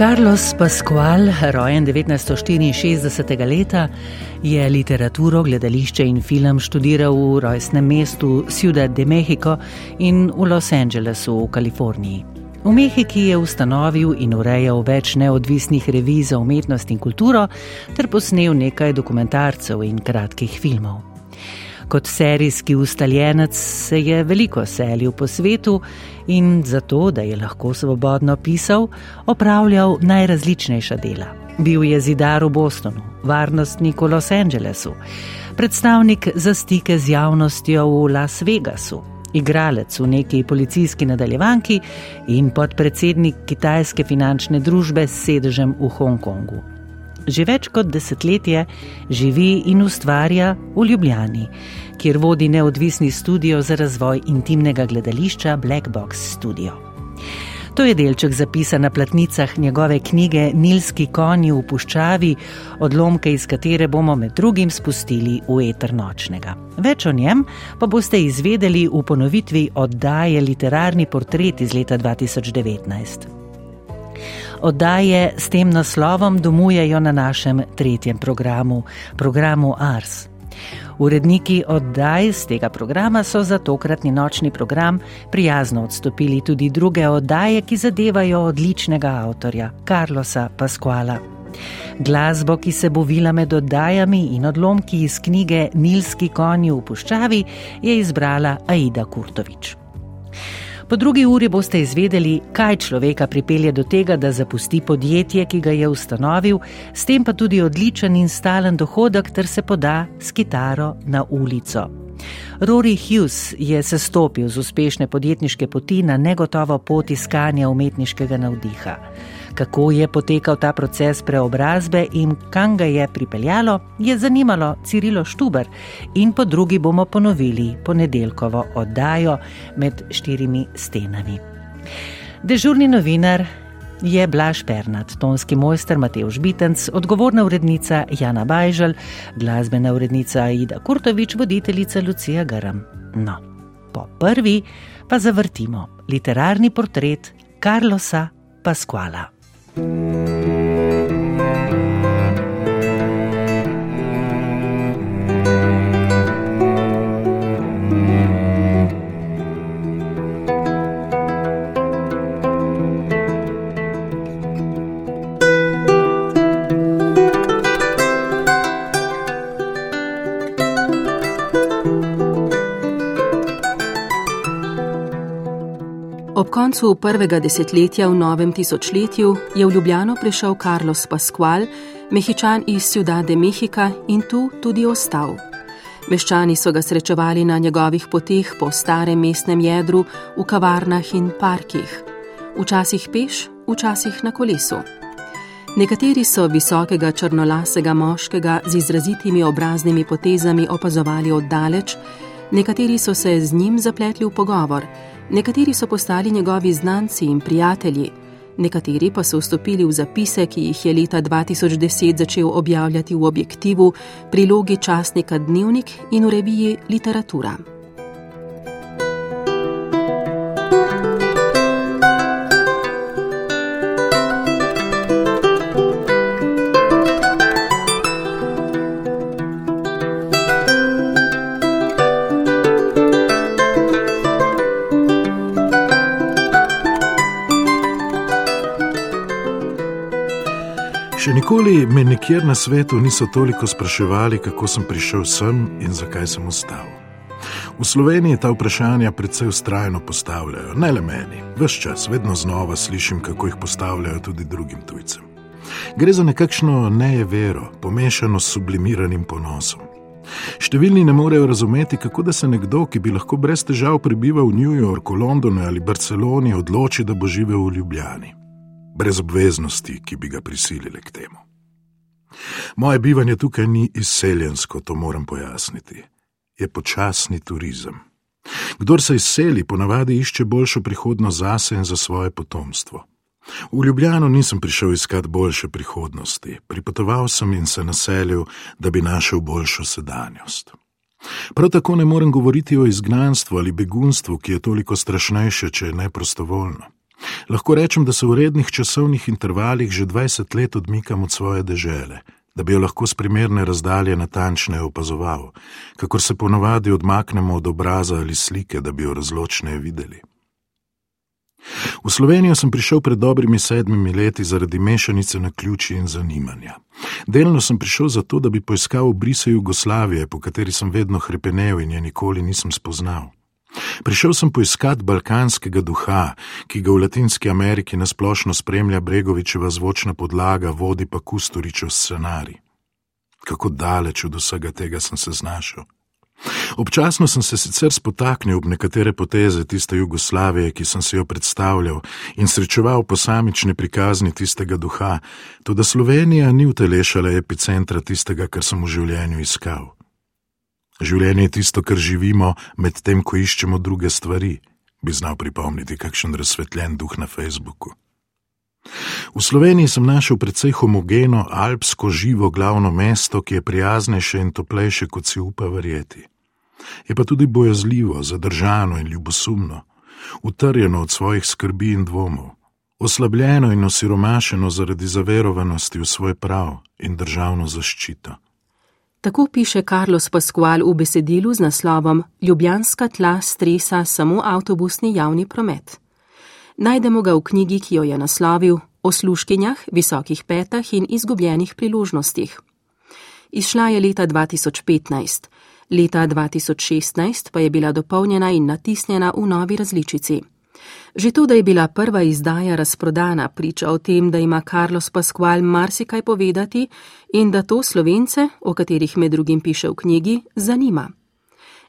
Carlos Pascual, rojen 1964. leta, je literaturo, gledališče in film študiral v rojstnem mestu Ciudad de Mexico in v Los Angelesu v Kaliforniji. V Mehiki je ustanovil in urejal več neodvisnih revij za umetnost in kulturo ter posnel nekaj dokumentarcev in kratkih filmov. Kot serijski ustaljenec se je veliko selil po svetu in zato, da je lahko svobodno pisal, opravljal najrazličnejša dela. Bil je zidar v Bostonu, varnostnik v Los Angelesu, predstavnik za stike z javnostjo v Las Vegasu, igralec v neki policijski nadaljevanki in podpredsednik kitajske finančne družbe s sedežem v Hongkongu že več kot desetletje živi in ustvarja v Ljubljani, kjer vodi neodvisni studio za razvoj intimnega gledališča Black Box Studio. To je delček zapisan na platnicah njegove knjige Nilski konji v puščavi, odlomke iz katere bomo med drugim spustili v eter nočnega. Več o njem pa boste izvedeli v ponovitvi oddaje Literarni portret iz leta 2019. Oddaje s tem naslovom domujejo na našem tretjem programu, programu Ars. Uredniki oddaj z tega programa so za tokratni nočni program prijazno odstopili tudi druge oddaje, ki zadevajo odličnega avtorja Carlosa Pasquala. Glasbo, ki se bo vila med oddajami in odlomki iz knjige Nilski konji v puščavi, je izbrala Aida Kurtovič. Po drugi uri boste izvedeli, kaj človeka pripelje do tega, da zapusti podjetje, ki ga je ustanovil, s tem pa tudi odličen in stalen dohodek, ter se poda s kitaro na ulico. Rory Hughes je sestopil z uspešne podjetniške poti na negotovo pot iskanja umetniškega navdiha kako je potekal ta proces preobrazbe in kam ga je pripeljalo, je zanimalo Cirilo Štuber in po drugi bomo ponovili ponedeljkovo oddajo med štirimi stenami. Dežurni novinar je Blaž Pernat, tonski mojster Matej Žbitenc, odgovorna urednica Jana Bajžal, glasbena urednica Aida Kurtovič, voditeljica Lucija Garam. No, po prvi pa zavrtimo literarni portret Carlosa Pasquala. Koncu prvega desetletja v novem tisočletju je v Ljubljano prišel Carlos Pascual, mehičan iz Ciudad de Mexica in tu tudi ostal. Meščani so ga srečevali na njegovih poteh po starem mestnem jedru, v kavarnah in parkih. Včasih peš, včasih na kolesu. Nekateri so visokega črnolasega moškega z izrazitimi obraznimi potezami opazovali oddaleč, nekateri so se z njim zapletli v pogovor, Nekateri so postali njegovi znanci in prijatelji, nekateri pa so vstopili v zapise, ki jih je leta 2010 začel objavljati v objektivu, prilogi časnika Dnevnik in v reviji Literatura. Še nikoli me nikjer na svetu niso toliko spraševali, kako sem prišel sem in zakaj sem ostal. V Sloveniji ta vprašanja predvsej ustrajno postavljajo, ne le meni, vse čas, vedno znova slišim, kako jih postavljajo tudi drugim tujcem. Gre za nekakšno nejevero, pomešano s sublimiranim ponosom. Številni ne morejo razumeti, kako da se nekdo, ki bi lahko brez težav prebival v New Yorku, Londonu ali Barceloni, odloči, da bo živel v Ljubljani. Brez obveznosti, ki bi ga prisilili k temu. Moje bivanje tukaj ni izseljensko, to moram pojasniti. Je počasni turizem. Kdor se izseli, ponavadi išče boljšo prihodnost zase in za svoje potomstvo. V Ljubljano nisem prišel iskat boljše prihodnosti, pripotoval sem in se naselil, da bi našel boljšo sedanjost. Prav tako ne morem govoriti o izgnanstvu ali begunstvu, ki je toliko strašnejše, če je neprostovoljno. Lahko rečem, da se v rednih časovnih intervalih že 20 let odmikam od svoje dežele, da bi jo lahko z primerne razdalje natančneje opazoval, kakor se ponovadi odmaknemo od obraza ali slike, da bi jo razločneje videli. V Slovenijo sem prišel pred dobrimi sedmimi leti zaradi mešanice na ključi in zanimanja. Delno sem prišel zato, da bi poiskal obrise Jugoslavije, po kateri sem vedno hrepenel in je nikoli nisem spoznal. Prišel sem poiskat balkanskega duha, ki ga v Latinski Ameriki nasplošno spremlja Bregovičeva zvočna podlaga, vodi pa Kusturičev scenarij. Kako daleč od vsega tega sem se znašel. Občasno sem se sicer spotaknil ob nekatere poteze tiste Jugoslavije, ki sem si jo predstavljal, in srečeval posamične prikazni tistega duha, tudi Slovenija ni utelešala epicentra tistega, kar sem v življenju iskal. Življenje je tisto, kar živimo, medtem ko iščemo druge stvari, bi znal pripomniti kakšen razsvetljen duh na Facebooku. V Sloveniji sem našel precej homogeno, alpsko živo glavno mesto, ki je prijaznejše in toplejše, kot si upa verjeti. Je pa tudi bojazljivo, zadržano in ljubosumno, utrjeno od svojih skrbi in dvomov, oslabljeno in osiromašeno zaradi zaverovanosti v svoj prav in državno zaščito. Tako piše Carlos Pascual v besedilu z naslovom Ljubljanska tla stresa samo avtobusni javni promet. Najdemo ga v knjigi, ki jo je naslovil O sluškinjah, visokih petah in izgubljenih priložnostih. Izšla je leta 2015, leta 2016 pa je bila dopolnjena in natisnjena v novi različici. Že to, da je bila prva izdaja razprodana, priča o tem, da ima Carlos Pascual marsikaj povedati in da to slovence, o katerih med drugim piše v knjigi, zanima.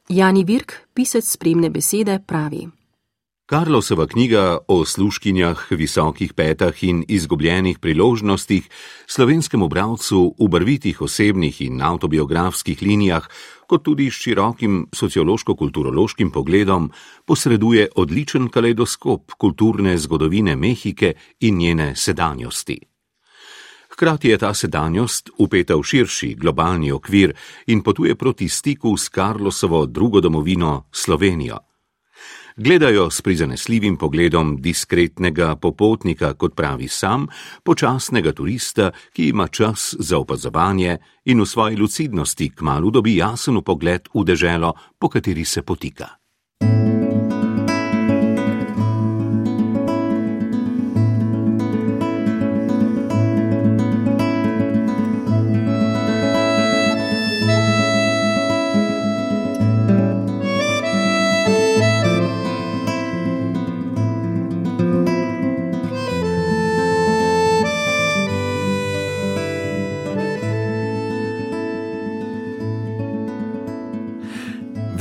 Jani Virk, pisec spremne besede, pravi. Karlosova knjiga o sluškinjah, visokih petah in izgubljenih priložnostih slovenskemu bralcu v barvitih osebnih in autobiografskih linijah kot tudi s širokim sociološko-kulturološkim pogledom, posreduje odličen kaleidoskop kulturne zgodovine Mehike in njene sedanjosti. Hkrati je ta sedanjost upeta v širši globalni okvir in potuje proti stiku s Karlosovo drugo domovino Slovenijo gledajo s prizanesljivim pogledom diskretnega popotnika, kot pravi sam, počasnega turista, ki ima čas za opazovanje in v svoji lucidnosti kmalo dobi jasen pogled v deželo, po kateri se potika.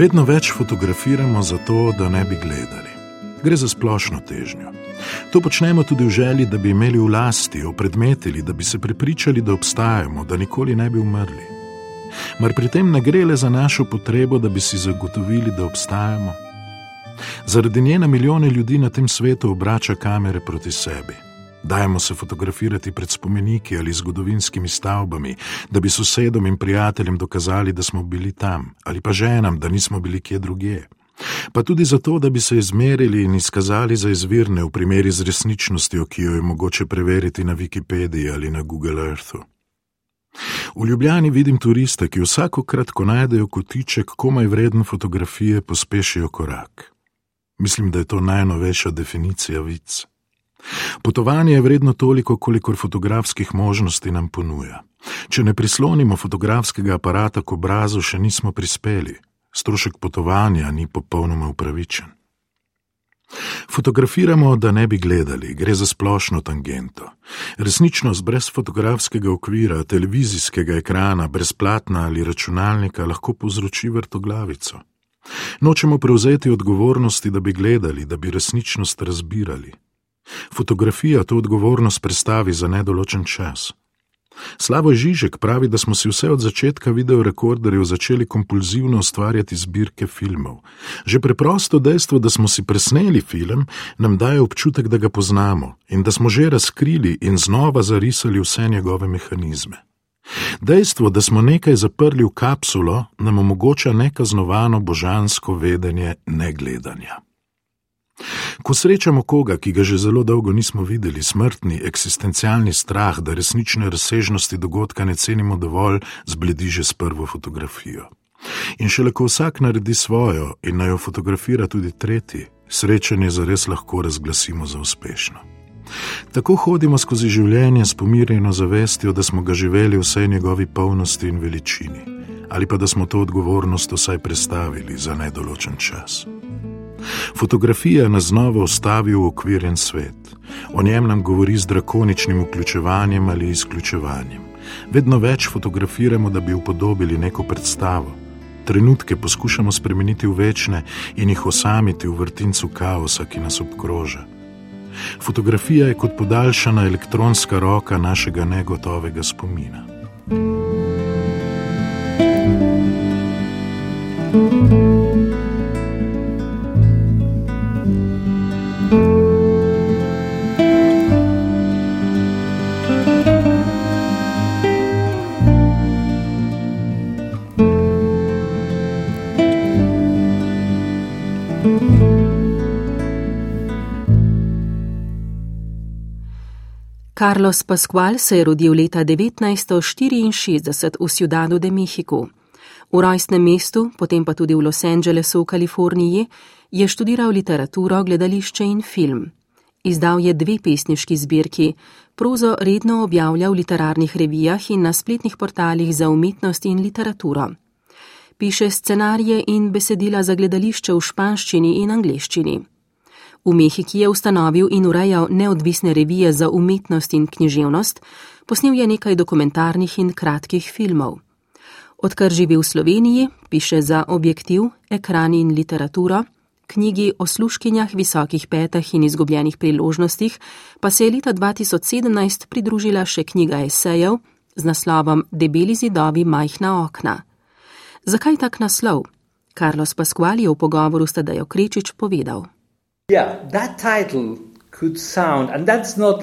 Vedno več fotografiramo zato, da ne bi gledali. Gre za splošno težnjo. To počnemo tudi v želji, da bi imeli v lasti, opredmetili, da bi se prepričali, da obstajamo, da nikoli ne bi umrli. Mar pri tem ne gre le za našo potrebo, da bi si zagotovili, da obstajamo? Zaradi nje na milijone ljudi na tem svetu obrača kamere proti sebi. Dajmo se fotografirati pred spomeniki ali zgodovinskimi stavbami, da bi sosedom in prijateljem dokazali, da smo bili tam, ali pa ženam, da nismo bili kje drugje. Pa tudi zato, da bi se izmerili in izkazali za izvirne v primeri z resničnostjo, ki jo je mogoče preveriti na Wikipediji ali na Google Earthu. V Ljubljani vidim turiste, ki vsakokrat, ko najdejo kotiček komaj vreden fotografije, pospešijo korak. Mislim, da je to najnovejša definicija vic. Potovanje je vredno toliko, kolikor fotografskih možnosti nam ponuja. Če ne prislonimo fotografskega aparata k obrazu, še nismo prispeli. Strošek potovanja ni popolnoma upravičen. Fotografiramo, da ne bi gledali, gre za splošno tangento. Resničnost brez fotografskega okvira, televizijskega ekrana, brezplatna ali računalnika lahko povzroči vrtoglavico. Nočemo prevzeti odgovornosti, da bi gledali, da bi resničnost razbirali. Fotografija to odgovornost predstavi za nedoločen čas. Slavoj Žižek pravi, da smo si vse od začetka videorekorderjev začeli kompulzivno ustvarjati zbirke filmov. Že preprosto dejstvo, da smo si presneli film, nam daje občutek, da ga poznamo in da smo že razkrili in znova zarisali vse njegove mehanizme. Dejstvo, da smo nekaj zaprli v kapsulo, nam omogoča nekaznovano božansko vedenje negledanja. Ko srečamo koga, ki ga že zelo dolgo nismo videli, smrtni, eksistencialni strah, da resnične razsežnosti dogodka ne cenimo dovolj, zbledi že s prvo fotografijo. In šele ko vsak naredi svojo in naj jo fotografira tudi tretji, srečanje zares lahko razglasimo za uspešno. Tako hodimo skozi življenje s pomirjeno zavestjo, da smo ga živeli v vsej njegovi polnosti in veličini, ali pa da smo to odgovornost vsaj predstavili za nedoločen čas. Fotografija nas znova ustavi v okvirjen svet. O njem nam govori z drakoničnim vključevanjem ali izključevanjem. Vedno več fotografiramo, da bi upodobili neko predstavo. Trenutke poskušamo spremeniti v večne in jih osamiti v vrtincu kaosa, ki nas obkroža. Fotografija je kot podaljšana elektronska roka našega negotovega spomina. thank you Carlos Pascual se je rodil leta 1964 v Ciudadu de Mexico. V rojstnem mestu, potem pa tudi v Los Angelesu v Kaliforniji, je študiral literaturo, gledališče in film. Izdal je dve pesniški zbirki, prozo redno objavlja v literarnih revijah in na spletnih portalih za umetnost in literaturo. Piše scenarije in besedila za gledališče v španščini in angleščini. V Mehiki je ustanovil in urejal neodvisne revije za umetnost in književnost, posnel je nekaj dokumentarnih in kratkih filmov. Odkar živi v Sloveniji, piše za objektiv, ekran in literaturo, knjigi o sluškinjah, visokih petah in izgubljenih priložnostih, pa se je leta 2017 pridružila še knjiga esejev z naslovom Debeli zidovi majhna okna. Zakaj tak naslov? Carlos Pasquali je v pogovoru s Tadejo Krečič povedal. Yeah, that title could sound, and that's not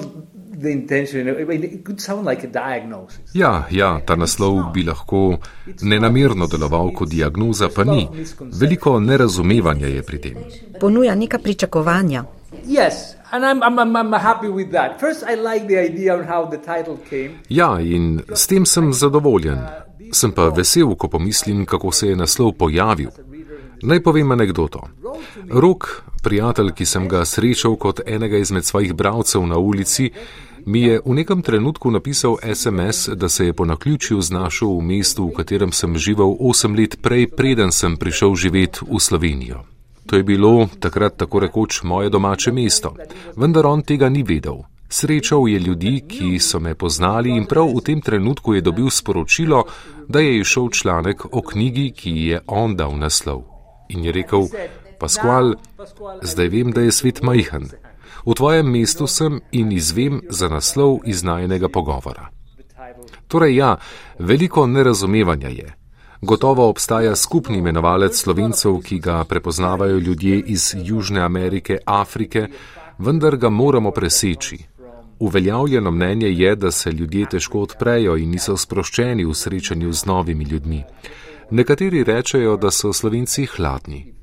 the intention, I mean, it could sound like a diagnosis. Ja, ja, ta naslov bi lahko nenamerno deloval kot diagnoza, pa ni. Veliko nerazumevanja je pri tem. Ponuja neka pričakovanja. Yes. I'm, I'm, I'm like ja, in s tem sem zadovoljen. Sem pa vesel, ko pomislim, kako se je naslov pojavil. Naj povem anegdoto. Rok, prijatelj, ki sem ga srečal kot enega izmed svojih bravcev na ulici, mi je v nekem trenutku napisal SMS, da se je po naključju znašel v mestu, v katerem sem živel osem let prej, preden sem prišel živeti v Slovenijo. To je bilo takrat tako rekoč moje domače mesto, vendar on tega ni vedel. Srečal je ljudi, ki so me poznali in prav v tem trenutku je dobil sporočilo, da je išel članek o knjigi, ki je on dal naslov in je rekel: Paskual, zdaj vem, da je svet majhen. V tvojem mestu sem in izvem za naslov iz najnega pogovora. Torej, ja, veliko nerazumevanja je. Gotovo obstaja skupni imenovalec slovencev, ki ga prepoznavajo ljudje iz Južne Amerike, Afrike, vendar ga moramo preseči. Uveljavljeno mnenje je, da se ljudje težko odprejo in niso sproščeni v srečanju z novimi ljudmi. Nekateri rečejo, da so slovenci hladni.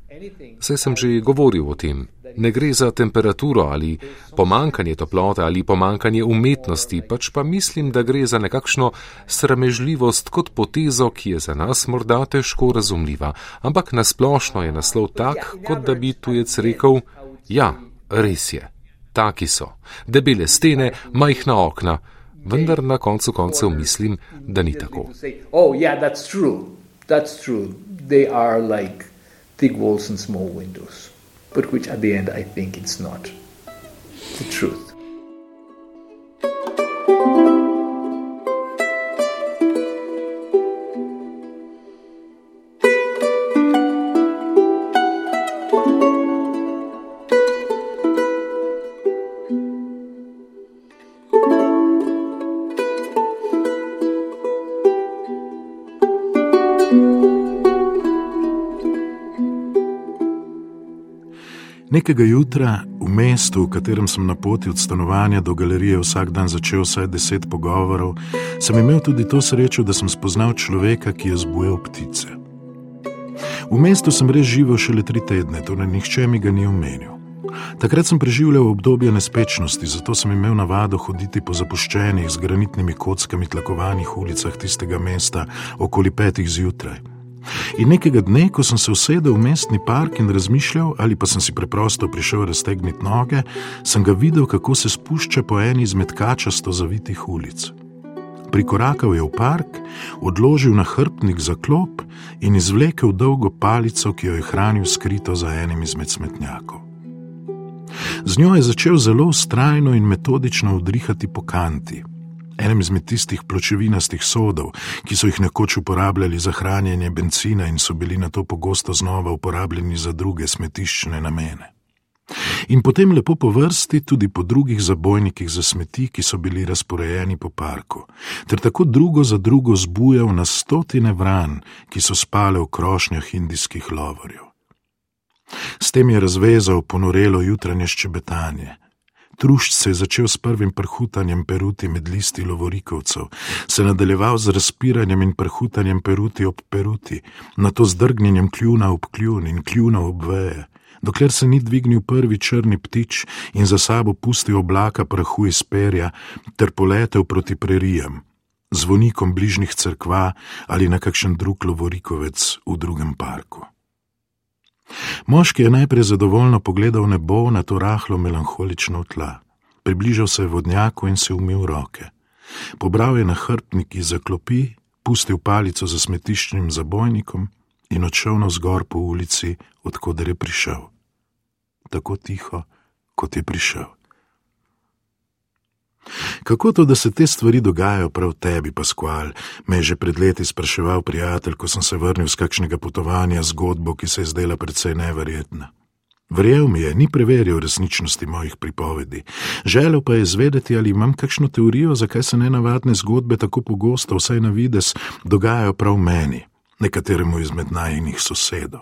Saj sem že govoril o tem. Ne gre za temperaturo ali pomankanje toplote ali pomankanje umetnosti, pač pa mislim, da gre za nekakšno sramežljivost kot potezo, ki je za nas morda težko razumljiva, ampak nasplošno je naslov tak, kot da bi tujec rekel: Ja, res je, taki so, debele stene, majhna okna, vendar na koncu koncev mislim, da ni tako. Oh, yeah, That's true. They are like thick walls and small windows, but which at the end I think it's not the truth. Nekega jutra v mestu, v katerem sem na poti od stanovanja do galerije vsak dan začel vsaj deset pogovorov, sem imel tudi to srečo, da sem spoznal človeka, ki je zbujal ptice. V mestu sem res živel šele tri tedne, torej nihče mi ga ni omenil. Takrat sem preživljal obdobje nespečnosti, zato sem imel navado hoditi po zapuščenih z granitnimi kockami tlakovanih ulicah tistega mesta okoli petih zjutraj. In nekega dne, ko sem se usedel v mestni park in razmišljal, ali pa sem si preprosto prišel raztegniti noge, sem ga videl, kako se spušča po eni izmed kačasto zavitih ulic. Prikorakal je v park, odložil na hrbtnik za klop in izvlekel dolgo palico, ki jo je hranil skrito za enim izmed smetnjakov. Z njo je začel zelo ustrajno in metodično udrihati po kanti, enem izmed tistih pločevinastih sodov, ki so jih nekoč uporabljali za hranjenje benzina in so bili na to pogosto znova uporabljeni za druge smetiščne namene. In potem lepo po vrsti tudi po drugih zabojnikih za smeti, ki so bili razporejeni po parku, ter tako drugo za drugo zbujal na stotine vran, ki so spale v krošnjah indijskih lovorjev. S tem je razvezal ponorelo jutranje ščebetanje. Trušč se je začel s prvim prhutanjem peruti med listi lovorikovcev, se nadaljeval z razpiranjem in prhutanjem peruti ob peruti, na to zdrgnjenjem kljuna ob kljun in kljuna ob veje, dokler se ni dvignil prvi črni ptič in za sabo pustil oblaka prahu iz perja ter poletel proti prerijam, zvonikom bližnjih crkva ali na kakšen drug lovorikovec v drugem parku. Moški je najprej zadovoljno pogledal nebo na to rahlo melankolično tla, približal se je vodnjaku in se umil roke. Pobral je na hrbtnik iz zaklopi, pustil palico za smetiščnim zabojnikom in odšel na zgor po ulici, odkuder je prišel. Tako tiho, kot je prišel. Kako to, da se te stvari dogajajo prav tebi, Paskual, me je že pred leti spraševal prijatelj, ko sem se vrnil z kakšnega potovanja zgodbo, ki se je zdela precej neverjetna. Verjel mi je, ni preveril resničnosti mojih pripovedi. Želel pa je izvedeti, ali imam kakšno teorijo, zakaj se nenavadne zgodbe tako pogosto, vsaj na vides, dogajajo prav meni, nekateremu izmed najnih sosedov.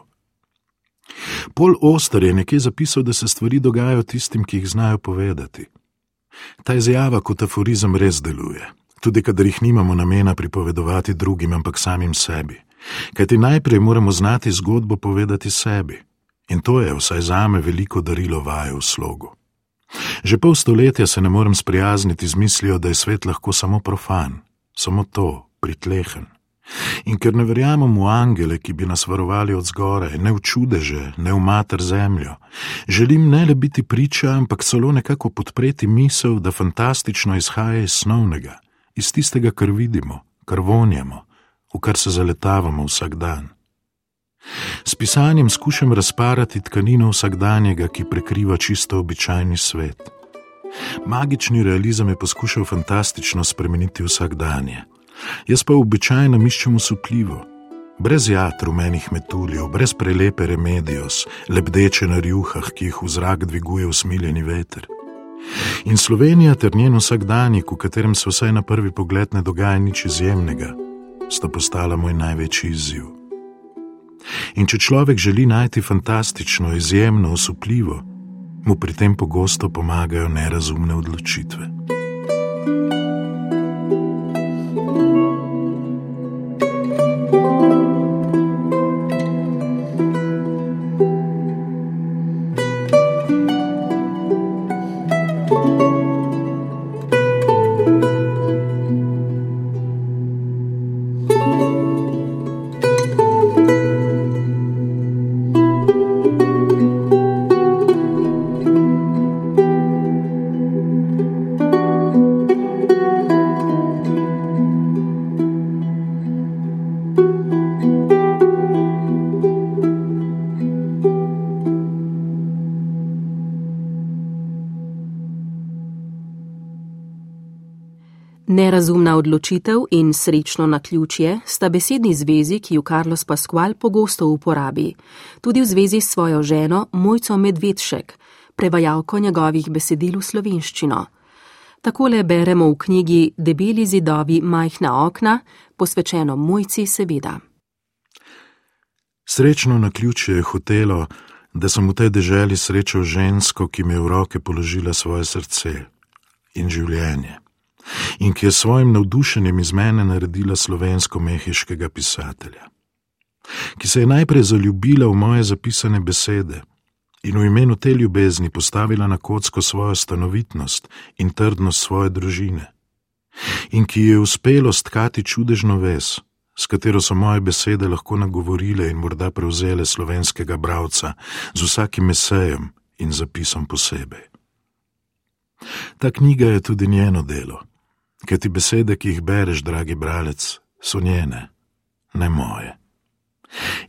Pol Oster je nekje zapisal, da se stvari dogajajo tistim, ki jih znajo povedati. Ta izjava kot aforizem res deluje, tudi kadar jih nimamo namena pripovedovati drugim, ampak samim sebi. Kajti najprej moramo znati zgodbo povedati sebi, in to je vsaj zame veliko darilo vaje v slogu. Že pol stoletja se ne morem sprijazniti z mislijo, da je svet lahko samo profan, samo to, pritlehen. In ker ne verjamem v angele, ki bi nas varovali od zgore, ne v čudeže, ne v mater zemljo, želim ne le biti priča, ampak celo nekako podpreti misel, da fantastično izhaja iz snovnega, iz tistega, kar vidimo, kar vonjamo, v kar se zaletavamo vsak dan. S pisanjem skušam razparati tkanino vsakdanjega, ki prekriva čisto običajni svet. Magični realizem je poskušal fantastično spremeniti vsakdanje. Jaz pa običajno iščem usupljivo, brez jat rumenih metuljev, brez prelepe remedijos, lebdeče na rjuhah, ki jih v zrak dviguje usmiljeni veter. In Slovenija ter njen vsakdanjik, v katerem se vsaj na prvi pogled ne dogaja nič izjemnega, sta postala moj največji izziv. In če človek želi najti fantastično, izjemno, osupljivo, mu pri tem pogosto pomagajo nerazumne odločitve. Nerazumna odločitev in srečno naključje sta besedni zvezi, ki jo Carlos Pascual pogosto uporabi, tudi v zvezi s svojo ženo Mojco Medvedšek, prevajalko njegovih besedil v slovenščino. Takole beremo v knjigi Debeli zidovi majhna okna, posvečeno Mojci seveda. Srečno naključje je hotelo, da sem v tej deželi srečal žensko, ki mi je v roke položila svoje srce in življenje, in ki je svojim navdušenjem iz mene naredila slovensko-mehiškega pisatelja, ki se je najprej zaljubila v moje zapisane besede in v imenu te ljubezni postavila na kocko svojo stanovitnost in trdnost svoje družine, in ki ji je uspelo stkati čudežno ves, s katero so moje besede lahko nagovorile in morda prevzele slovenskega bravca z vsakim esejem in zapisom posebej. Ta knjiga je tudi njeno delo, ker ti besede, ki jih bereš, dragi bralec, so njene, ne moje.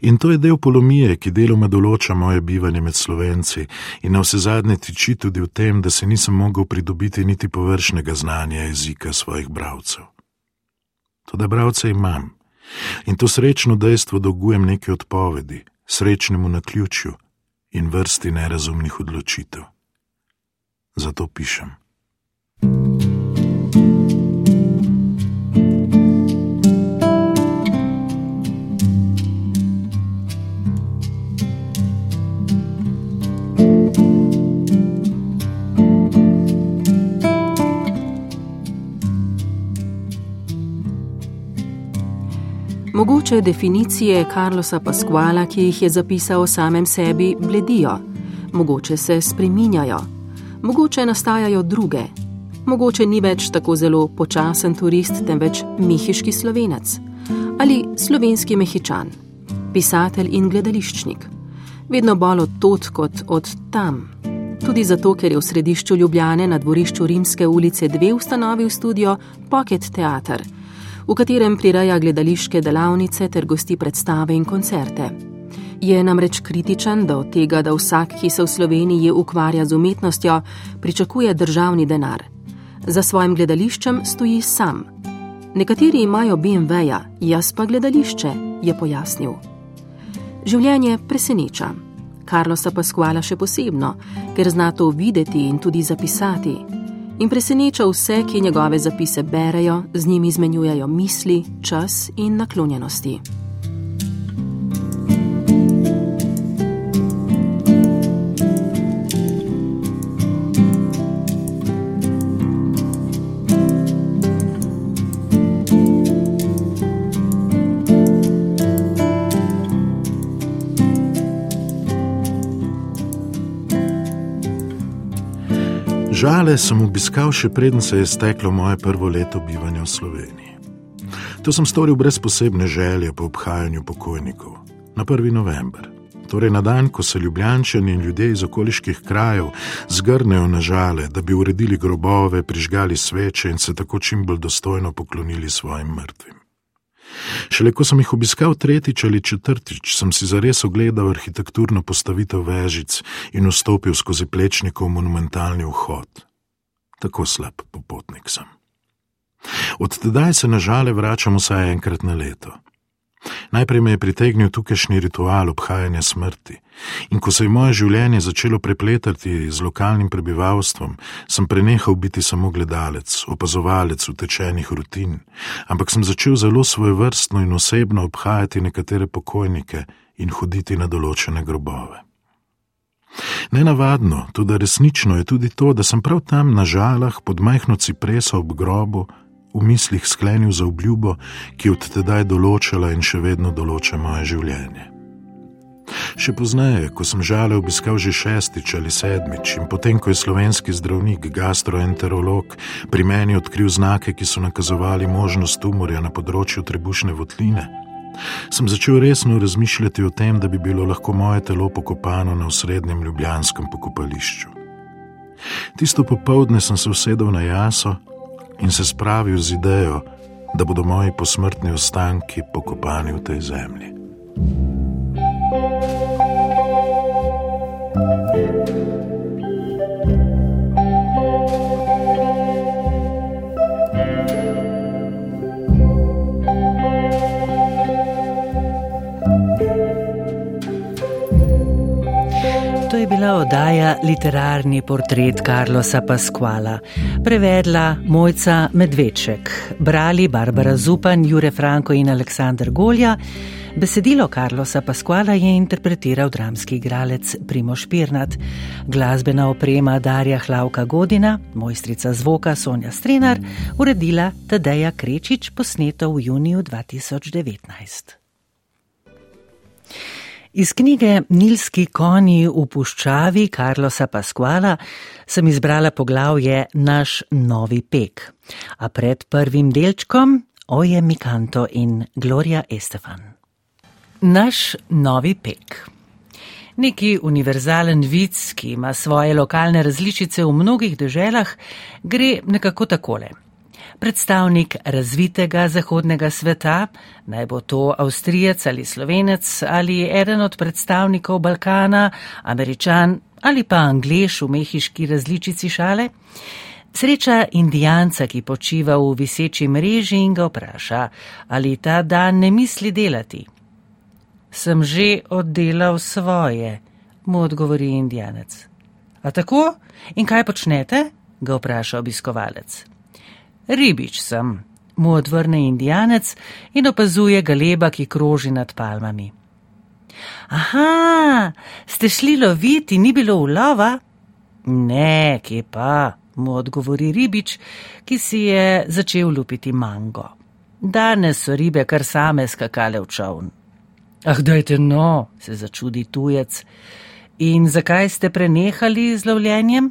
In to je del polomije, ki deloma določa moje bivanje med slovenci, in na vse zadnje tiči tudi v tem, da se nisem mogel pridobiti niti površnega znanja jezika svojih bravcev. Toda bravce imam in to srečno dejstvo dolgujem neki odpovedi, srečnemu naključju in vrsti nerazumnih odločitev. Zato pišem. Mogoče definicije Carlosa Pasquala, ki jih je zapisal o samem sebi, bledijo, mogoče se spreminjajo, mogoče nastajajo druge, mogoče ni več tako zelo počasen turist, temveč mehiški slovenec ali slovenski mehičan, pisatelj in gledališčnik. Vedno bolj od tod kot od tam. Tudi zato, ker je v središču Ljubljane na dvorišču Rimske ulice 2 ustanovil studio Pocket Theater v katerem prireja gledališke delavnice ter gosti predstave in koncerte. Je namreč kritičen do tega, da vsak, ki se v Sloveniji ukvarja z umetnostjo, pričakuje državni denar. Za svojim gledališčem stoji sam. Nekateri imajo BMW-ja, jaz pa gledališče, je pojasnil. Življenje preseneča. Karlosa pa skvala še posebno, ker zna to videti in tudi zapisati in preseneča vse, ki njegove zapise berejo, z njimi izmenjujejo misli, čas in naklonjenosti. Žale sem obiskal še preden se je steklo moje prvo leto bivanja v Sloveniji. To sem storil brez posebne želje po obhajanju pokojnikov. Na 1. november, torej na dan, ko se ljubljančani in ljudje iz okoliških krajev zgrnejo na žale, da bi uredili grobove, prižgali sveče in se tako čim bolj dostojno poklonili svojim mrtvim. Šele ko sem jih obiskal tretjič ali četrtič, sem si zares ogledal arhitekturno postavitev vežic in vstopil skozi plečnikov monumentalni vhod. Tako slab popotnik sem. Od tedaj se na žale vračam vsaj enkrat na leto. Najprej me je pritegnil tukajšnji ritual obhajanja smrti, in ko se je moje življenje začelo prepletati z lokalnim prebivalstvom, sem prenehal biti samo gledalec, opazovalec utečenih rutin, ampak sem začel zelo svojevrstno in osebno obhajati nekatere pokojnike in hoditi na določene grobove. Nenavadno, tudi resnično je tudi to, da sem prav tam na žalah pod majhno cipreso ob grobu v mislih sklenil za obljubo, ki od tedaj določala in še vedno določa moje življenje. Še pozneje, ko sem žale obiskal že šestič ali sedmič in potem, ko je slovenski zdravnik, gastroenterolog, pri meni odkril znake, ki so nakazovali možnost tumorja na področju trebušne votline, sem začel resno razmišljati o tem, da bi bilo lahko moje telo pokopano na osrednjem ljubljanskem pokopališču. Tisto popovdne sem se usedel na jaso in se spravil z idejo, da bodo moji posmrtni ostanki pokopani v tej zemlji. Je bila oddaja Literarni portret Karlosa Pasquala, prevedla Mojca Medveček, brali Barbara Zupan, Jure Franko in Aleksandr Golja. Besedilo Karlosa Pasquala je interpretiral dramski igralec Primo Špirnat, glasbena oprema Darja Hlavka Godina, mojstrica zvoka Sonja Strenar, uredila Tadeja Krečič, posneto v juniju 2019. Iz knjige Nilski konji v puščavi Karlosa Pasquala sem izbrala poglavje Naš novi pek, a pred prvim delčkom Oje Mikanto in Gloria Estefan. Naš novi pek. Neki univerzalen vic, ki ima svoje lokalne različice v mnogih deželah, gre nekako takole predstavnik razvitega zahodnega sveta, naj bo to Avstrijec ali Slovenec ali eden od predstavnikov Balkana, Američan ali pa Anglež v mehiški različici šale, sreča indijanca, ki počiva v viseči mreži in ga vpraša, ali ta dan ne misli delati. Sem že oddelal svoje, mu odgovori indijanec. A tako? In kaj počnete? ga vpraša obiskovalec. Ribič sem, mu odvrne indijanec in opazuje galeba, ki kroži nad palmami. Aha, ste šli loviti, ni bilo ulova? Ne, kje pa, mu odgovori ribič, ki si je začel lupiti mango. Danes so ribe kar same skakale v čovn. Ah, dajte no, se začudi tujec. In zakaj ste prenehali z lovljenjem?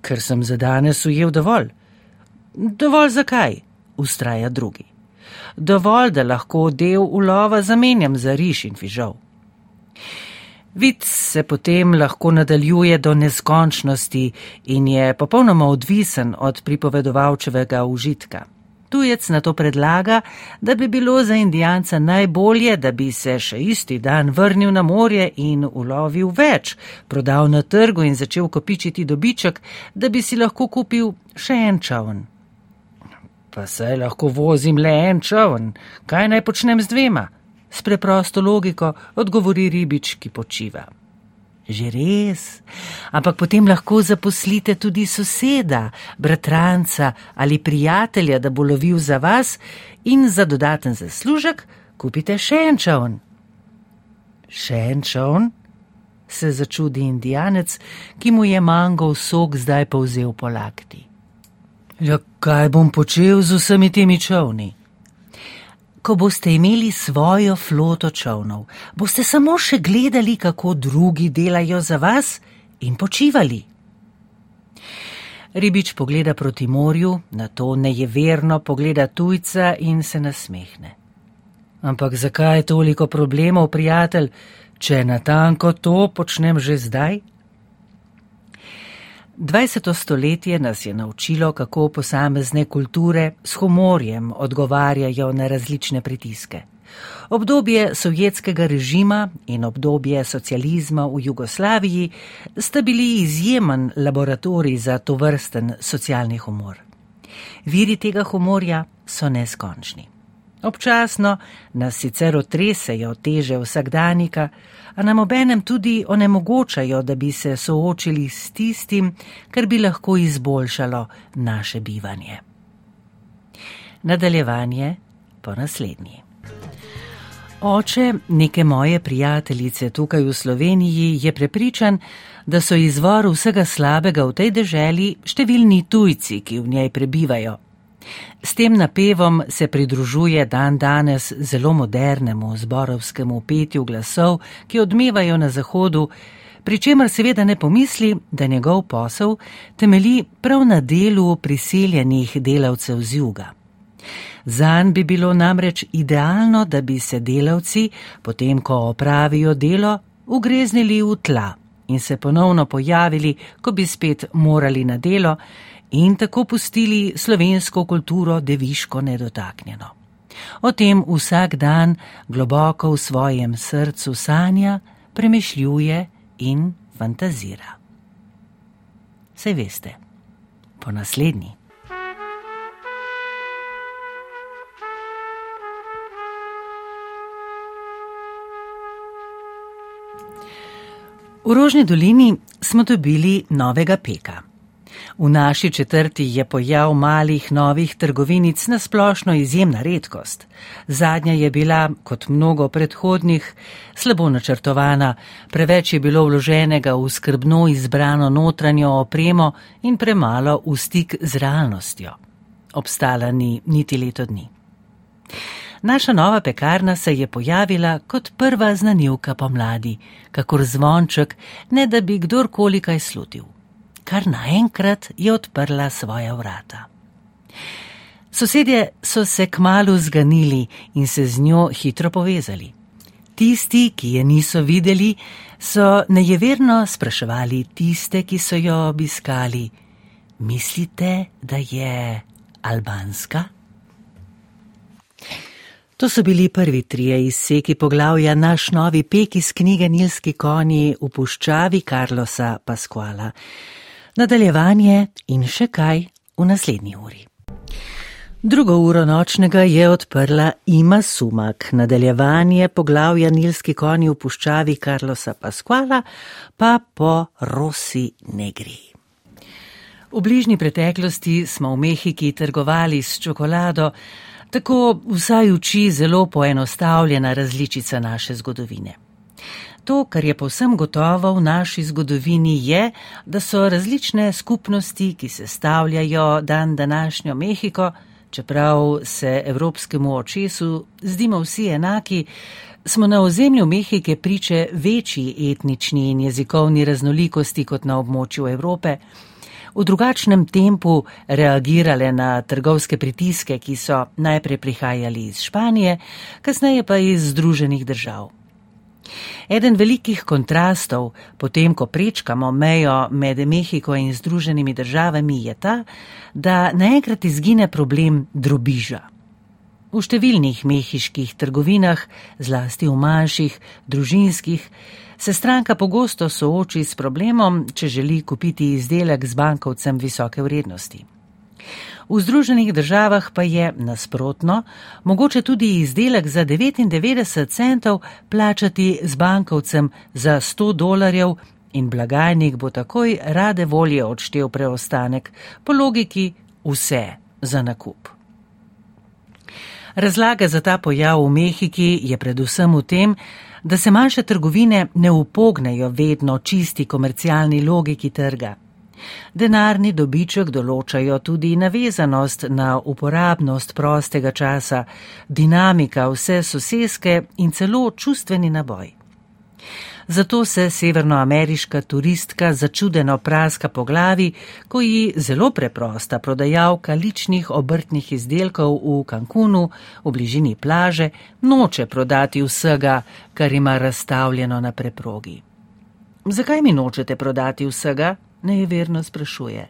Ker sem za danes ujel dovolj. Dovolj zakaj, ustraja drugi. Dovolj, da lahko del ulova zamenjam za riš in fižol. Vid se potem lahko nadaljuje do neskončnosti in je popolnoma odvisen od pripovedovalčevega užitka. Tujec na to predlaga, da bi bilo za indijanca najbolje, da bi se še isti dan vrnil na morje in ulovil več, prodal na trgu in začel kopičiti dobiček, da bi si lahko kupil še en čovn. Pa saj lahko vozim le en čovn, kaj naj počnem z dvema? S preprosto logiko odgovori ribič, ki počiva. Že res, ampak potem lahko zaposlite tudi soseda, bratranca ali prijatelja, da bo lovil za vas in za dodaten zaslužek kupite še en čovn. Še en čovn? se začudi indijanec, ki mu je mango sok zdaj povzel po lakti. Ja, kaj bom počel z vsemi temi čovni? Ko boste imeli svojo floto čovnov, boste samo še gledali, kako drugi delajo za vas in počivali. Ribič pogleda proti morju, na to nejeverno pogleda tujca in se nasmehne. Ampak zakaj je toliko problemov, prijatelj, če natanko to počnem že zdaj? 20. stoletje nas je naučilo, kako posamezne kulture s humorjem odgovarjajo na različne pritiske. Obdobje sovjetskega režima in obdobje socializma v Jugoslaviji sta bili izjemen laboratorij za to vrsten socialni humor. Viri tega humorja so neskončni. Občasno nas sicer otresejo teže vsakdanika, a nam obenem tudi onemogočajo, da bi se soočili s tistim, kar bi lahko izboljšalo naše bivanje. Nadaljevanje po naslednji. Oče neke moje prijateljice tukaj v Sloveniji je prepričan, da so izvor vsega slabega v tej deželi številni tujci, ki v njej prebivajo. S tem napevom se pridružuje dan danes zelo modernemu zborovskemu petju glasov, ki odmevajo na zahodu, pri čemer seveda ne pomisli, da njegov posel temeli prav na delu priseljenih delavcev z juga. Zan bi bilo namreč idealno, da bi se delavci, potem ko opravijo delo, ugreznili v tla in se ponovno pojavili, ko bi spet morali na delo, in tako pustili slovensko kulturo deviško nedotaknjeno. O tem vsak dan globoko v svojem srcu sanja, premišljuje in fantazira. Se veste, po naslednji. V Rožni dolini smo dobili novega peka. V naši četrti je pojav malih novih trgovinic na splošno izjemna redkost. Zadnja je bila, kot mnogo predhodnih, slabo načrtovana, preveč je bilo vloženega v skrbno izbrano notranjo opremo in premalo v stik z realnostjo. Obstala ni niti leto dni. Naša nova pekarna se je pojavila kot prva znanilka pomladi, kakor zvonček, ne da bi kdorkoli kaj slutil. Kar naenkrat je odprla svoja vrata. Sosedje so se kmalo zganili in se z njo hitro povezali. Tisti, ki je niso videli, so nejeverno spraševali tiste, ki so jo obiskali: Mislite, da je albanska? To so bili prvi trije izseki poglavja naš novi pek iz knjige Nilski konji v puščavi Karlosa Pasquala. Nadaljevanje in še kaj v naslednji uri. Drugo uro nočnega je odprla Ima Sumak, nadaljevanje poglavja Nilski konji v puščavi Karlosa Pasquala pa po Rosi Negri. V bližnji preteklosti smo v Mehiki trgovali s čokolado, tako vsaj uči zelo poenostavljena različica naše zgodovine. To, kar je povsem gotovo v naši zgodovini, je, da so različne skupnosti, ki se stavljajo dan današnjo Mehiko, čeprav se evropskemu očesu zdimo vsi enaki, smo na ozemlju Mehike priče večji etnični in jezikovni raznolikosti kot na območju Evrope v drugačnem tempu reagirale na trgovske pritiske, ki so najprej prihajali iz Španije, kasneje pa iz Združenih držav. Eden velikih kontrastov, potem ko prečkamo mejo med Mehiko in Združenimi državami, je ta, da naenkrat izgine problem drobiža. V številnih mehiških trgovinah, zlasti v manjših, družinskih, se stranka pogosto sooči s problemom, če želi kupiti izdelek z bankovcem visoke vrednosti. V Združenih državah pa je nasprotno, mogoče tudi izdelek za 99 centov plačati z bankovcem za 100 dolarjev in blagajnik bo takoj rade volje odštev preostanek, po logiki vse za nakup. Razlaga za ta pojav v Mehiki je predvsem v tem, da se manjše trgovine ne upognejo vedno čisti komercialni logiki trga. Denarni dobiček določajo tudi navezanost na uporabnost prostega časa, dinamika vse soseske in celo čustveni naboj. Zato se severnoameriška turistka začudeno praska po glavi, ko ji zelo preprosta prodajalka ličnih obrtnih izdelkov v Cancunu, v bližini plaže, noče prodati vsega, kar ima razstavljeno na preprogi. Zakaj mi nočete prodati vsega? Nejeverno sprašuje.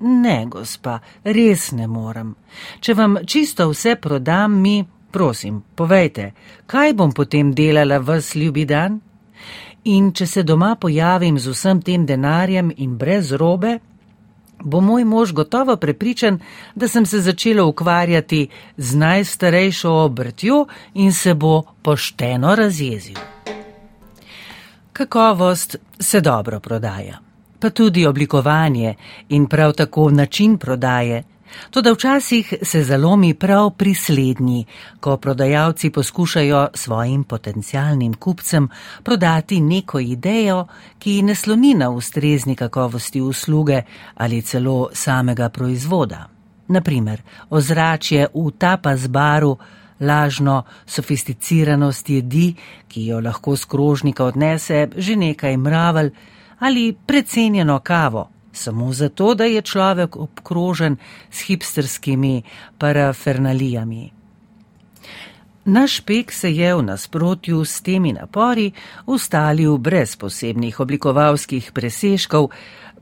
Ne, gospa, res ne morem. Če vam čisto vse prodam, mi, prosim, povejte, kaj bom potem delala vas ljubi dan? In če se doma pojavim z vsem tem denarjem in brez robe, bo moj mož gotovo prepričan, da sem se začela ukvarjati z najstarejšo obrtjo in se bo pošteno razjezil. Kakovost se dobro prodaja, pa tudi oblikovanje in prav tako način prodaje. Toda včasih se zalomi prav pri slednji, ko prodajalci poskušajo svojim potencialnim kupcem prodati neko idejo, ki ne sloni na ustrezni kakovosti usluge ali celo samega proizvoda. Naprimer, ozračje v tapas baru, lažno sofisticiranost jedi, ki jo lahko z krožnika odnese že nekaj mravelj, ali precenjeno kavo samo zato, da je človek obkrožen s hipsterskimi parafernalijami. Naš pek se je v nasprotju s temi napori ustalil brez posebnih oblikovalskih presežkov,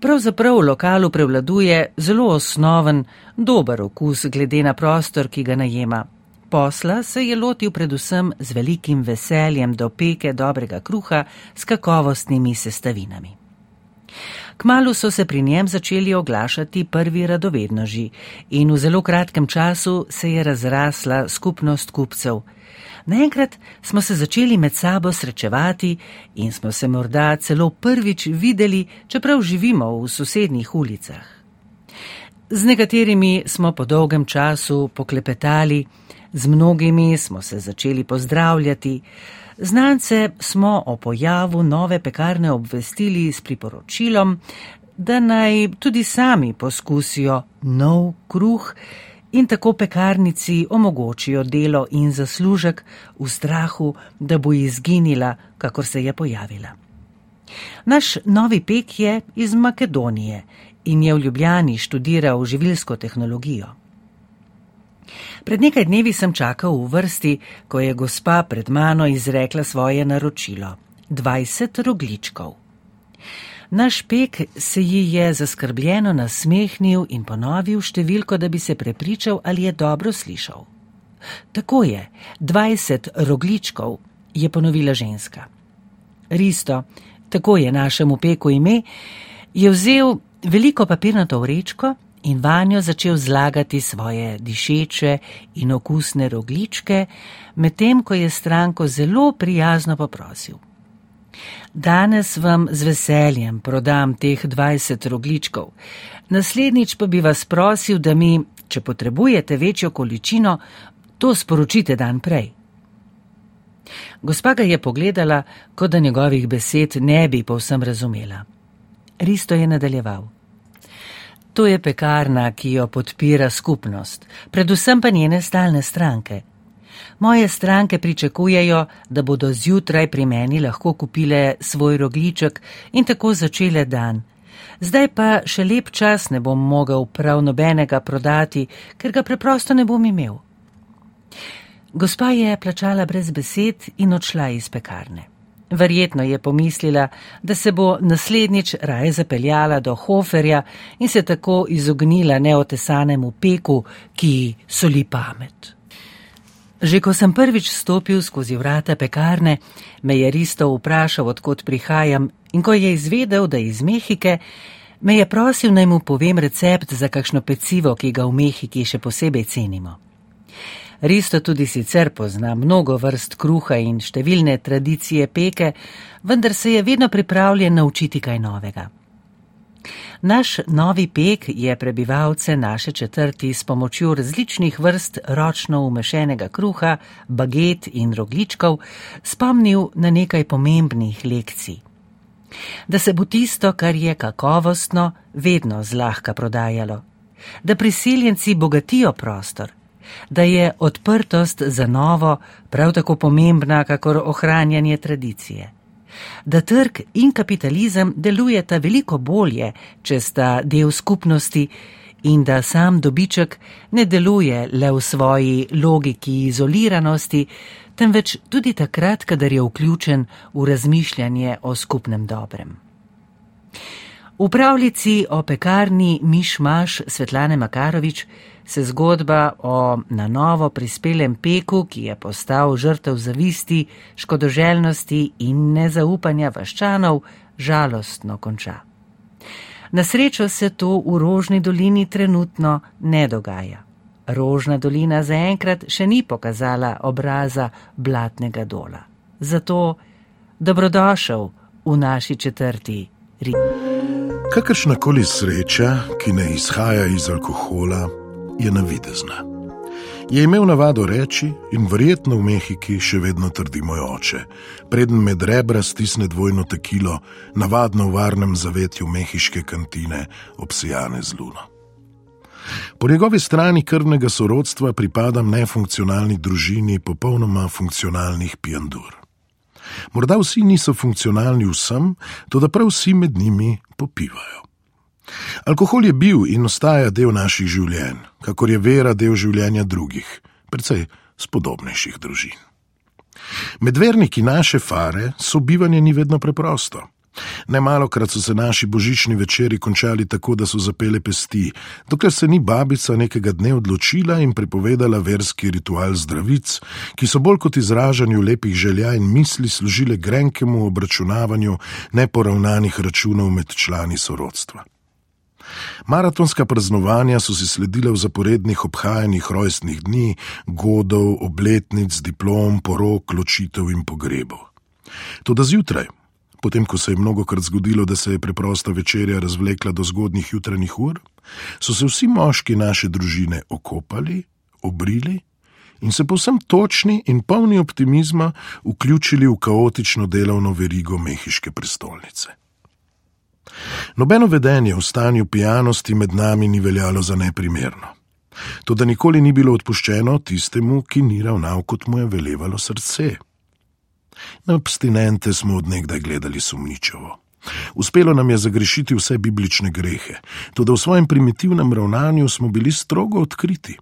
pravzaprav v lokalu prevladuje zelo osnoven, dober okus glede na prostor, ki ga najema. Posla se je lotil predvsem z velikim veseljem do peke dobrega kruha s kakovostnimi sestavinami. Kmalu so se pri njem začeli oglašati prvi radovednoži in v zelo kratkem času se je razrasla skupnost kupcev. Naenkrat smo se začeli med sabo srečevati in smo se morda celo prvič videli, čeprav živimo v sosednjih ulicah. Z nekaterimi smo po dolgem času poklepetali, z mnogimi smo se začeli pozdravljati, znance smo o pojavu nove pekarne obvestili s priporočilom, da naj tudi sami poskusijo nov kruh in tako pekarnici omogočijo delo in zaslužek v strahu, da bo izginila, kakor se je pojavila. Naš novi pek je iz Makedonije in je v Ljubljani študiral živilsko tehnologijo. Pred nekaj dnevi sem čakal v vrsti, ko je gospa pred mano izrekla svoje naročilo: 20 rogličkov. Naš pek se ji je zaskrbljeno nasmehnil in ponovil številko, da bi se prepričal, ali je dobro slišal. Tako je, 20 rogličkov, je ponovila ženska. Risto, tako je našemu peku ime, je vzel veliko papirnato vrečko in vanjo začel zlagati svoje dišeče in okusne rogličke, medtem ko je stranko zelo prijazno poprosil. Danes vam z veseljem prodam teh 20 rogličkov, naslednjič pa bi vas prosil, da mi, če potrebujete večjo količino, to sporočite dan prej. Gospa ga je pogledala, kot da njegovih besed ne bi povsem razumela. Risto je nadaljeval. To je pekarna, ki jo podpira skupnost, predvsem pa njene stalne stranke. Moje stranke pričakujejo, da bodo zjutraj pri meni lahko kupile svoj rogliček in tako začele dan. Zdaj pa še lep čas ne bom mogel prav nobenega prodati, ker ga preprosto ne bom imel. Gospa je plačala brez besed in odšla iz pekarne. Verjetno je pomislila, da se bo naslednjič raje zapeljala do Hoferja in se tako izognila neotesanemu peku, ki soli pamet. Že ko sem prvič stopil skozi vrata pekarne, me je Risto vprašal, odkot prihajam, in ko je izvedel, da je iz Mehike, me je prosil, naj mu povem recept za kakšno pecivo, ki ga v Mehiki še posebej cenimo. Risto tudi sicer pozna mnogo vrst kruha in številne tradicije peke, vendar se je vedno pripravljen naučiti kaj novega. Naš novi pek je prebivalce naše četrti s pomočjo različnih vrst ročno umešenega kruha, baget in rogličkov spomnil na nekaj pomembnih lekcij. Da se bo tisto, kar je kakovostno, vedno zlahka prodajalo. Da priseljenci bogatijo prostor da je odprtost za novo prav tako pomembna, kakor ohranjanje tradicije. Da trg in kapitalizem delujeta veliko bolje, če sta del skupnosti in da sam dobiček ne deluje le v svoji logiki izoliranosti, temveč tudi takrat, kadar je vključen v razmišljanje o skupnem dobrem. V pravljici o pekarni Mišmaš Svetlane Makarovič se zgodba o na novo prispelem peku, ki je postal žrtev zavisti, škodoželjnosti in nezaupanja vaščanov, žalostno konča. Na srečo se to v Rožni dolini trenutno ne dogaja. Rožna dolina zaenkrat še ni pokazala obraza blatnega dola. Zato dobrodošel v naši četrti Rim. Kakršna koli sreča, ki ne izhaja iz alkohola, je navidezna. Je imel navado reči in verjetno v Mehiki še vedno trdi moj oče, preden med rebra stisne dvojno tekilo, navadno v varnem zavetju mehiške kantine, obsijane z luno. Po njegovi strani krvnega sorodstva pripadam nefunkcionalni družini popolnoma funkcionalnih pijandur. Morda vsi niso funkcionalni vsem, tudi prav vsi med njimi popivajo. Alkohol je bil in ostaja del naših življenj, kakor je vera del življenja drugih, predvsej spodobnejših družin. Med verniki naše fare sobivanje ni vedno preprosto. Nemalo krat so se naši božični večeri končali tako, da so zapele pesti, dokler se ni babica nekega dne odločila in prepovedala verski ritual zdravic, ki so bolj kot izražanju lepih želja in misli služile grenkemu obračunavanju neporavnanih računov med člani sorodstva. Maratonska praznovanja so si sledile v zaporednih obhajanjih rojstnih dni, godov, obletnic, diplom, porok, ločitev in pogrebov. Toda zjutraj, potem ko se je mnogo krat zgodilo, da se je preprosta večerja razvlekla do zgodnjih jutranjih ur, so se vsi moški naše družine okopali, obrili in se povsem točni in polni optimizma vključili v kaotično delovno verigo mehiške prestolnice. Nobeno vedenje v stanju pijanosti med nami ni veljalo za neprimerno. To, da nikoli ni bilo odpuščeno tistemu, ki ni ravnal, kot mu je velevalo srce. Na abstinente smo odnegdaj gledali sumničavo. Uspelo nam je zagrešiti vse biblične grehe, tudi v svojem primitivnem ravnanju smo bili strogo odkriti.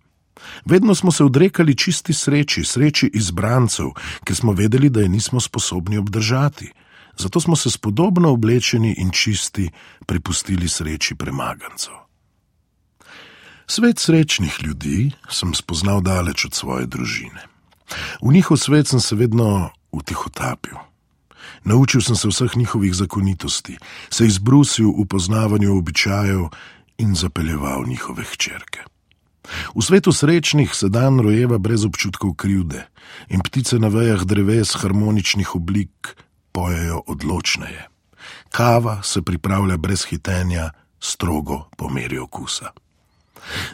Vedno smo se odrekali čisti sreči, sreči izbrancev, ker smo vedeli, da je nismo sposobni obdržati. Zato smo se spodobno oblečeni in čisti prepustili sreči premagancev. Svet srečnih ljudi sem spoznal daleč od svoje družine. V njihov svet sem se vedno utihotapil. Naučil sem se vseh njihovih zakonitosti, se izbrusil v poznavanju običajev in zapeljeval njihove hčerke. V svetu srečnih se dan rojeva brez občutkov krivde in ptice na vejah dreves harmoničnih oblik pojejo odločneje. Kava se pripravlja brez hitenja, strogo po meri okusa.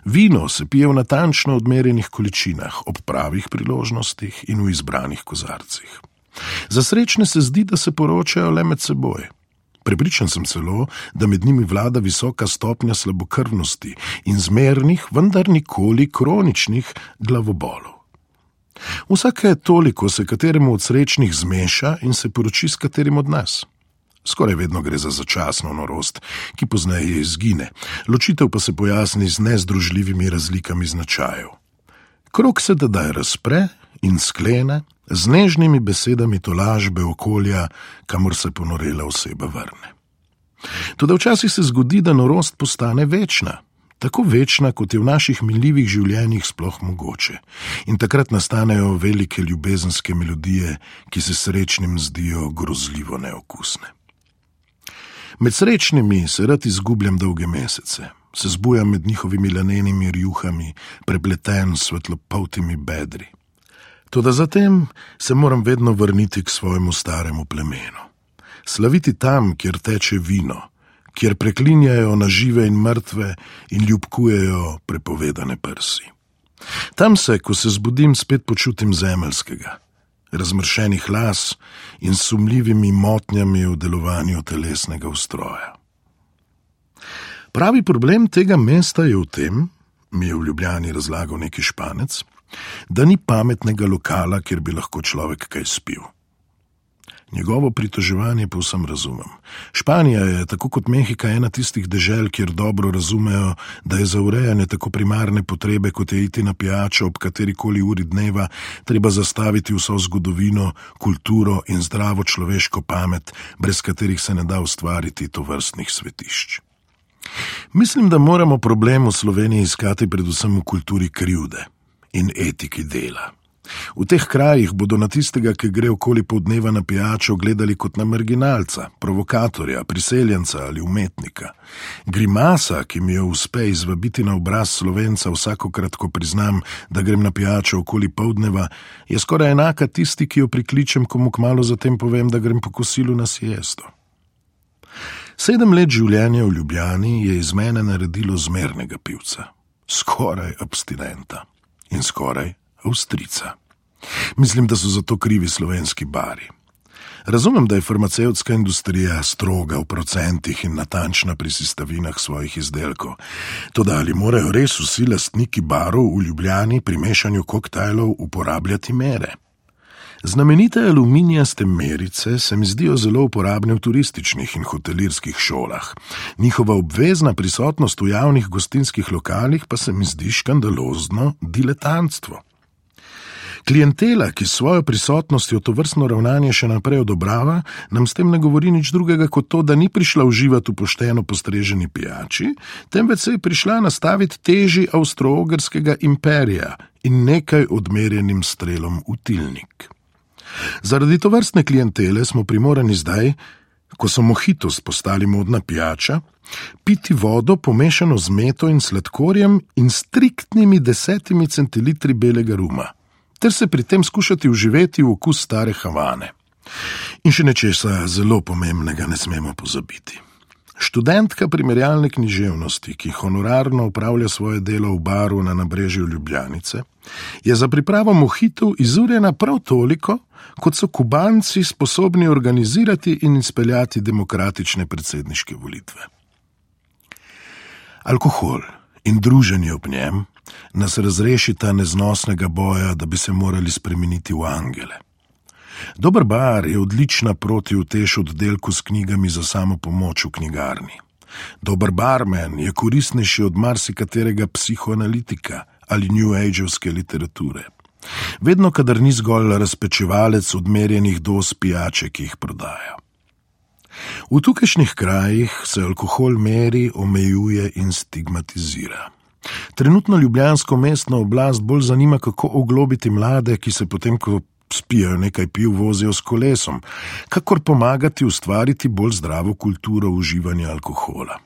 Vino se pije v natančno odmerjenih količinah, ob pravih priložnostih in v izbranih kozarcih. Za srečne se zdi, da se poročajo le med seboj. Prepričan sem celo, da med njimi vlada visoka stopnja slabokrvnosti in zmernih, vendar nikoli kroničnih glavobolov. Vsake toliko se kateremu od srečnih zmeša in se poroči s katerim od nas. Skoraj vedno gre za začasno norost, ki pozneje izgine, ločitev pa se pojasni z nezdružljivimi razlikami značajev. Krok se tedaj razpre in sklene z nežnimi besedami tolažbe okolja, kamor se ponorela oseba vrne. Tudi včasih se zgodi, da norost postane večna, tako večna, kot je v naših miljivih življenjih sploh mogoče. In takrat nastanejo velike ljubezenske melodije, ki se srečnim zdijo grozljivo neokusne. Med srečnimi se rad izgubljam dolge mesece, se zbujam med njihovimi lanenimi rjuhami, prepleten s svetlopoltimi bedri. Toda zatem se moram vedno vrniti k svojemu staremu plemenu. Slaviti tam, kjer teče vino, kjer preklinjajo na žive in mrtve in ljubkujejo prepovedane prsi. Tam se, ko se zbudim, spet počutim zemeljskega, razmršenih las in sumljivimi motnjami v delovanju telesnega ustroja. Pravi problem tega mesta je v tem, mi je v Ljubljani razlagal neki španec, da ni pametnega lokala, kjer bi lahko človek kaj spil. Njegovo pritoževanje povsem razumem. Španija je, tako kot Mehika, ena tistih dežel, kjer dobro razumejo, da je za urejanje tako primarne potrebe, kot je iti na pijačo ob kateri koli uri dneva, treba zastaviti vso zgodovino, kulturo in zdravo človeško pamet, brez katerih se ne da ustvariti to vrstnih svetišč. Mislim, da moramo problem v Sloveniji iskati predvsem v kulturi krivde in etiki dela. V teh krajih bodo na tistega, ki gre okoli pol dneva na pijačo, gledali kot na marginalca, provokatorja, priseljenca ali umetnika. Grimasa, ki mi jo uspe izvabiti na obraz slovenca vsakokrat, ko priznam, da grem na pijačo okoli pol dneva, je skoraj enaka tisti, ki jo prikličem, ko mu kmalo zatem povem, da grem po kosilu na siesto. Sedem let življenja v Ljubljani je iz mene naredilo zmernega pivca, skoraj abstinenta in skoraj Avstrica. Mislim, da so za to krivi slovenski bari. Razumem, da je farmacevtska industrija stroga v procentih in natančna pri sestavinah svojih izdelkov. Toda ali morajo res vsi lastniki barov v Ljubljani pri mešanju koktajlov uporabljati mere? Znamenite aluminijaste merice se mi zdijo zelo uporabne v turističnih in hotelirskih šolah. Njihova obvezna prisotnost v javnih gostinskih lokalih pa se mi zdi škandalozno diletantstvo. Klientela, ki s svojo prisotnostjo to vrstno ravnanje še naprej odobrava, nam s tem ne govori nič drugega kot to, da ni prišla uživati v pošteno postreženi pijači, temveč se je prišla nastaviti teži avstro-ogrskega imperija in nekaj odmerjenim strelom v tilnik. Zaradi to vrstne klientele smo primorani zdaj, ko so mohitos postali modna pijača, piti vodo pomešano z meto in sladkorjem in striktnimi desetimi centilitri belega ruma ter se pri tem skušati uživeti v okus stare Havane. In še nečesa zelo pomembnega ne smemo pozabiti. Študentka primerjalne književnosti, ki honorarno upravlja svoje delo v baru na nabrežju Ljubljanice, je za pripravo mohitev izurjena prav toliko, kot so kubanci sposobni organizirati in izpeljati demokratične predsedniške volitve. Alkohol in druženje ob njem nas razrešita neznosnega boja, da bi se morali spremeniti v angele. Dober bar je odlična proti vtež oddelku s knjigami za samo pomoč v knjigarni. Dober barmen je koristnejši od marsikaterega psihoanalitika ali New Ageovske literature. Vedno, kadar ni zgolj razpečevalec odmerjenih doz pijače, ki jih prodaja. V tukajšnjih krajih se alkohol meri, omejuje in stigmatizira. Trenutno ljubljansko mestno oblast bolj zanima, kako oglobiti mlade, ki se potem, ko spijo nekaj piv, vozijo s kolesom, kakor pomagati ustvariti bolj zdravo kulturo uživanja alkohola.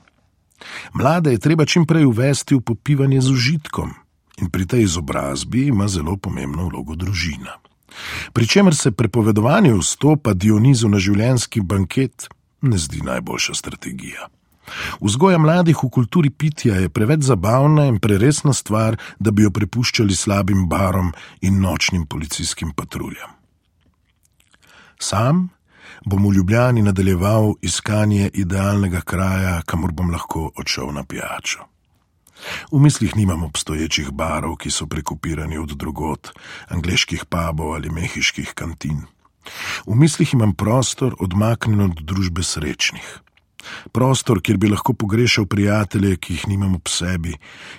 Mlade je treba čim prej uvesti v popivanje z užitkom in pri tej izobrazbi ima zelo pomembno vlogo družina. Pričemer se prepovedovanje vstopa Dionizu na življenjski banket ne zdi najboljša strategija. Vzgoja mladih v kulturi pitja je preveč zabavna in preresna stvar, da bi jo prepuščali slabim barom in nočnim policijskim patruljam. Sam bom v Ljubljani nadaljeval iskanje idealnega kraja, kamor bom lahko odšel na pijačo. V mislih nimam obstoječih barov, ki so prekopirani od drugot, angliških pubov ali mehiških kantin. V mislih imam prostor odmaknjen od družbe srečnih. Prostor, kjer bi lahko pogrešal prijatelje, ki jih nimam ob sebi,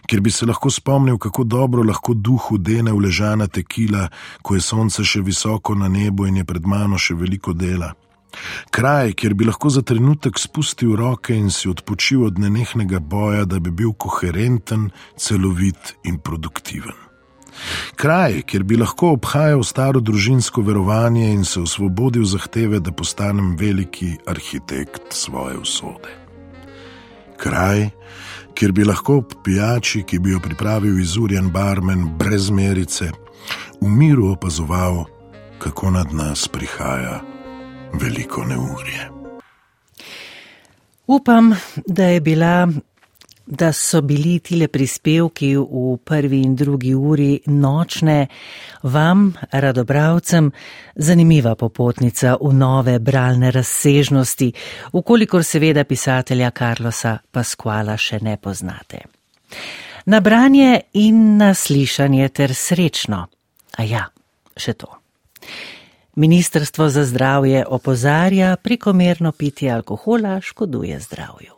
kjer bi se lahko spomnil, kako dobro lahko duhu dene vležana tekila, ko je sonce še visoko na nebu in je pred mano še veliko dela. Kraj, kjer bi lahko za trenutek spustil roke in si odpočil od nenehnega boja, da bi bil koherenten, celovit in produktiven. Kraj, kjer bi lahko obhajal staro družinsko verovanje in se osvobodil zahteve, da postanem veliki arhitekt svoje usode. Kraj, kjer bi lahko ob pijači, ki bi jo pripravil izurjen barmen brez merice, v miru opazoval, kako nad nas prihaja veliko neurje. Upam, da je bila da so bili tile prispevki v prvi in drugi uri nočne vam, radobravcem, zanimiva popotnica v nove bralne razsežnosti, ukolikor seveda pisatelja Karlosa Pasquala še ne poznate. Na branje in na slišanje ter srečno. A ja, še to. Ministrstvo za zdravje opozarja, prikomerno pitje alkohola škoduje zdravju.